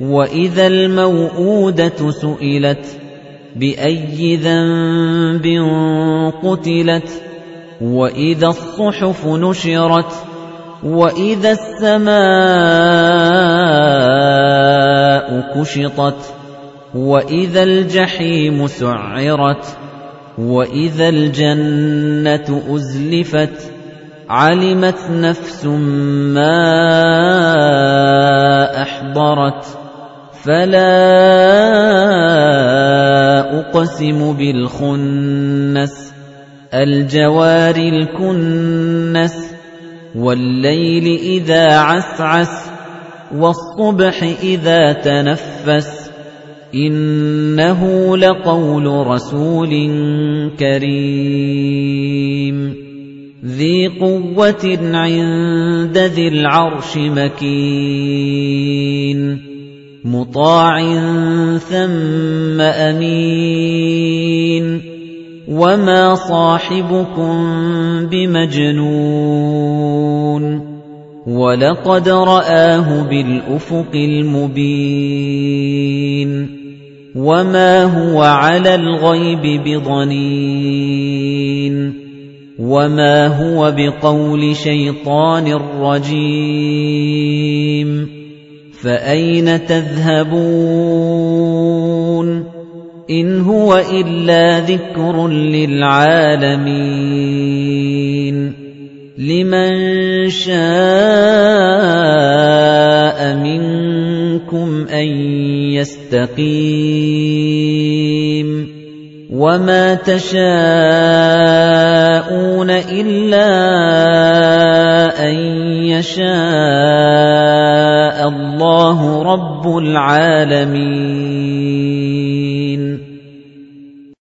وإذا الموءودة سئلت بأي ذنب قتلت وإذا الصحف نشرت وإذا السماء كشطت وإذا الجحيم سعرت وإذا الجنة أزلفت علمت نفس ما أحضرت فلا أقسم بالخنس الجوار الكنس والليل إذا عسعس والصبح إذا تنفس إِنَّهُ لَقَوْلُ رَسُولٍ كَرِيمٍ ذِي قُوَّةٍ عِندَ ذِي الْعَرْشِ مَكِينٍ مُطَاعٍ ثَمَّ أَمِينٍ وَمَا صَاحِبُكُم بِمَجْنُونٍ وَلَقَدْ رَآهُ بِالْأُفُقِ الْمُبِينِ وَمَا هُوَ عَلَى الْغَيْبِ بِضَنِينٍ وَمَا هُوَ بِقَوْلِ شَيْطَانٍ رَّجِيمٍ فَأَيْنَ تَذْهَبُونَ؟ إِنْ هُوَ إِلَّا ذِكْرٌ لِّلْعَالَمِينَ. لِمَن شَاءَ مِنكُمْ أَن يَسْتَقِيمَ. وَمَا تَشَاءُونَ إِلَّا أَن يَشَاءَ اللَّهُ رَبُّ الْعَالَمِينَ.